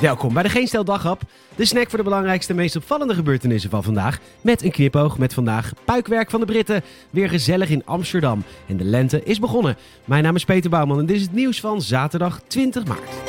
Welkom bij de Geen Stel Daghap, de snack voor de belangrijkste meest opvallende gebeurtenissen van vandaag. Met een knipoog met vandaag puikwerk van de Britten, weer gezellig in Amsterdam. En de lente is begonnen. Mijn naam is Peter Bouwman en dit is het nieuws van zaterdag 20 maart.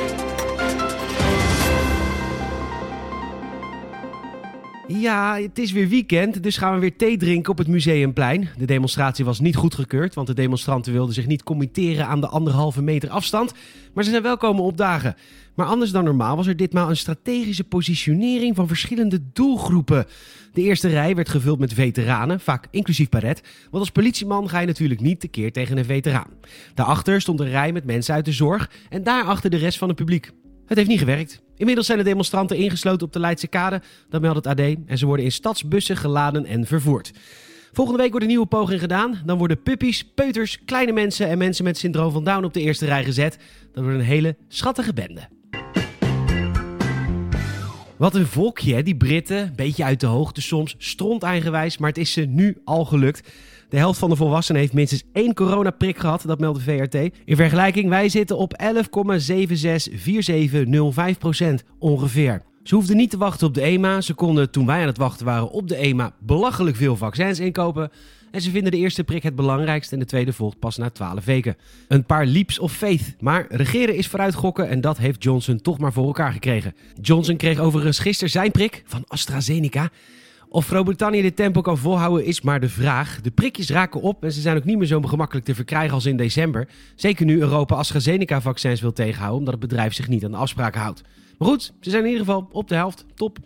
Ja, het is weer weekend, dus gaan we weer thee drinken op het Museumplein. De demonstratie was niet goedgekeurd, want de demonstranten wilden zich niet committeren aan de anderhalve meter afstand. Maar ze zijn wel komen opdagen. Maar anders dan normaal was er ditmaal een strategische positionering van verschillende doelgroepen. De eerste rij werd gevuld met veteranen, vaak inclusief paret. Want als politieman ga je natuurlijk niet tekeer tegen een veteraan. Daarachter stond een rij met mensen uit de zorg en daarachter de rest van het publiek. Het heeft niet gewerkt. Inmiddels zijn de demonstranten ingesloten op de Leidse Kade, dat meldt het AD, en ze worden in stadsbussen geladen en vervoerd. Volgende week wordt een nieuwe poging gedaan. Dan worden puppies, peuters, kleine mensen en mensen met syndroom van Down op de eerste rij gezet. Dat wordt een hele schattige bende. Wat een volkje, die Britten. Beetje uit de hoogte soms, stront eigenwijs, maar het is ze nu al gelukt. De helft van de volwassenen heeft minstens één coronaprik gehad, dat meldt de VRT. In vergelijking, wij zitten op 11,764705% ongeveer. Ze hoefden niet te wachten op de EMA. Ze konden, toen wij aan het wachten waren op de EMA, belachelijk veel vaccins inkopen. En ze vinden de eerste prik het belangrijkst en de tweede volgt pas na 12 weken. Een paar leaps of faith. Maar regeren is vooruit gokken en dat heeft Johnson toch maar voor elkaar gekregen. Johnson kreeg overigens gisteren zijn prik van AstraZeneca. Of Groot-Brittannië dit tempo kan volhouden is maar de vraag. De prikjes raken op en ze zijn ook niet meer zo gemakkelijk te verkrijgen als in december. Zeker nu Europa AstraZeneca-vaccins wil tegenhouden omdat het bedrijf zich niet aan de afspraken houdt. Maar goed, ze zijn in ieder geval op de helft. Top.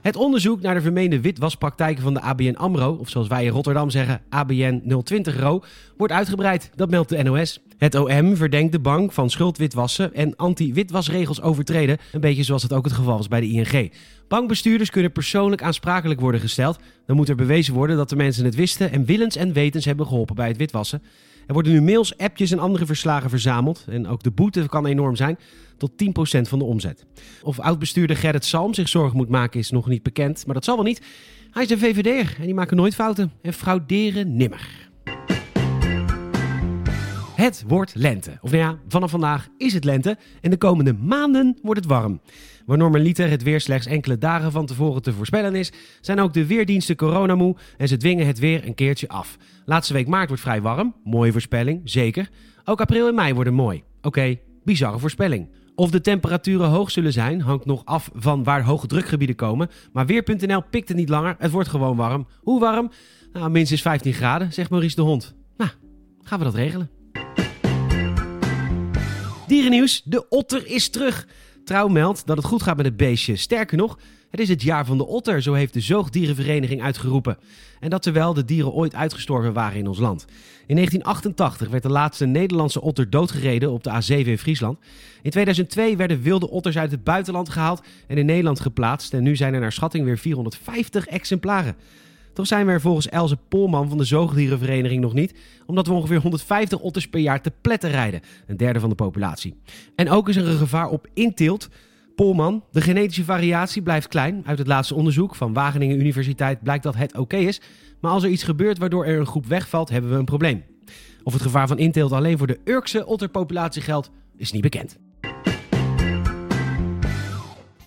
Het onderzoek naar de vermeende witwaspraktijken van de ABN AMRO, of zoals wij in Rotterdam zeggen, ABN 020 RO, wordt uitgebreid. Dat meldt de NOS. Het OM verdenkt de bank van schuldwitwassen en anti-witwasregels overtreden, een beetje zoals het ook het geval was bij de ING. Bankbestuurders kunnen persoonlijk aansprakelijk worden gesteld. Dan moet er bewezen worden dat de mensen het wisten en willens en wetens hebben geholpen bij het witwassen. Er worden nu mails, appjes en andere verslagen verzameld. En ook de boete kan enorm zijn, tot 10% van de omzet. Of oud-bestuurder Gerrit Salm zich zorgen moet maken is nog niet bekend, maar dat zal wel niet. Hij is een VVD'er en die maken nooit fouten en frauderen nimmer. Het wordt lente. Of nou ja, vanaf vandaag is het lente en de komende maanden wordt het warm. Waar normaliter het weer slechts enkele dagen van tevoren te voorspellen is, zijn ook de weerdiensten coronamoe en ze dwingen het weer een keertje af. Laatste week maart wordt vrij warm, mooie voorspelling, zeker. Ook april en mei worden mooi. Oké, bizarre voorspelling. Of de temperaturen hoog zullen zijn, hangt nog af van waar hoge drukgebieden komen. Maar Weer.nl pikt het niet langer, het wordt gewoon warm. Hoe warm? Nou, minstens 15 graden, zegt Maurice de Hond. Nou, gaan we dat regelen. Dierennieuws, de otter is terug. Trouw meldt dat het goed gaat met het beestje. Sterker nog, het is het jaar van de otter, zo heeft de Zoogdierenvereniging uitgeroepen. En dat terwijl de dieren ooit uitgestorven waren in ons land. In 1988 werd de laatste Nederlandse otter doodgereden op de A7 in Friesland. In 2002 werden wilde otters uit het buitenland gehaald en in Nederland geplaatst. En nu zijn er naar schatting weer 450 exemplaren. Toch zijn we er volgens Elze Polman van de Zoogdierenvereniging nog niet, omdat we ongeveer 150 otters per jaar te pletten rijden, een derde van de populatie. En ook is er een gevaar op inteelt. Polman, de genetische variatie blijft klein. Uit het laatste onderzoek van Wageningen Universiteit blijkt dat het oké is. Maar als er iets gebeurt waardoor er een groep wegvalt, hebben we een probleem. Of het gevaar van inteelt alleen voor de Urkse otterpopulatie geldt, is niet bekend.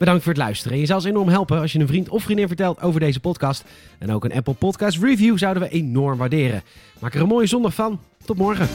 Bedankt voor het luisteren. je zou ons enorm helpen als je een vriend of vriendin vertelt over deze podcast. En ook een Apple Podcast review zouden we enorm waarderen. Maak er een mooie zondag van. Tot morgen.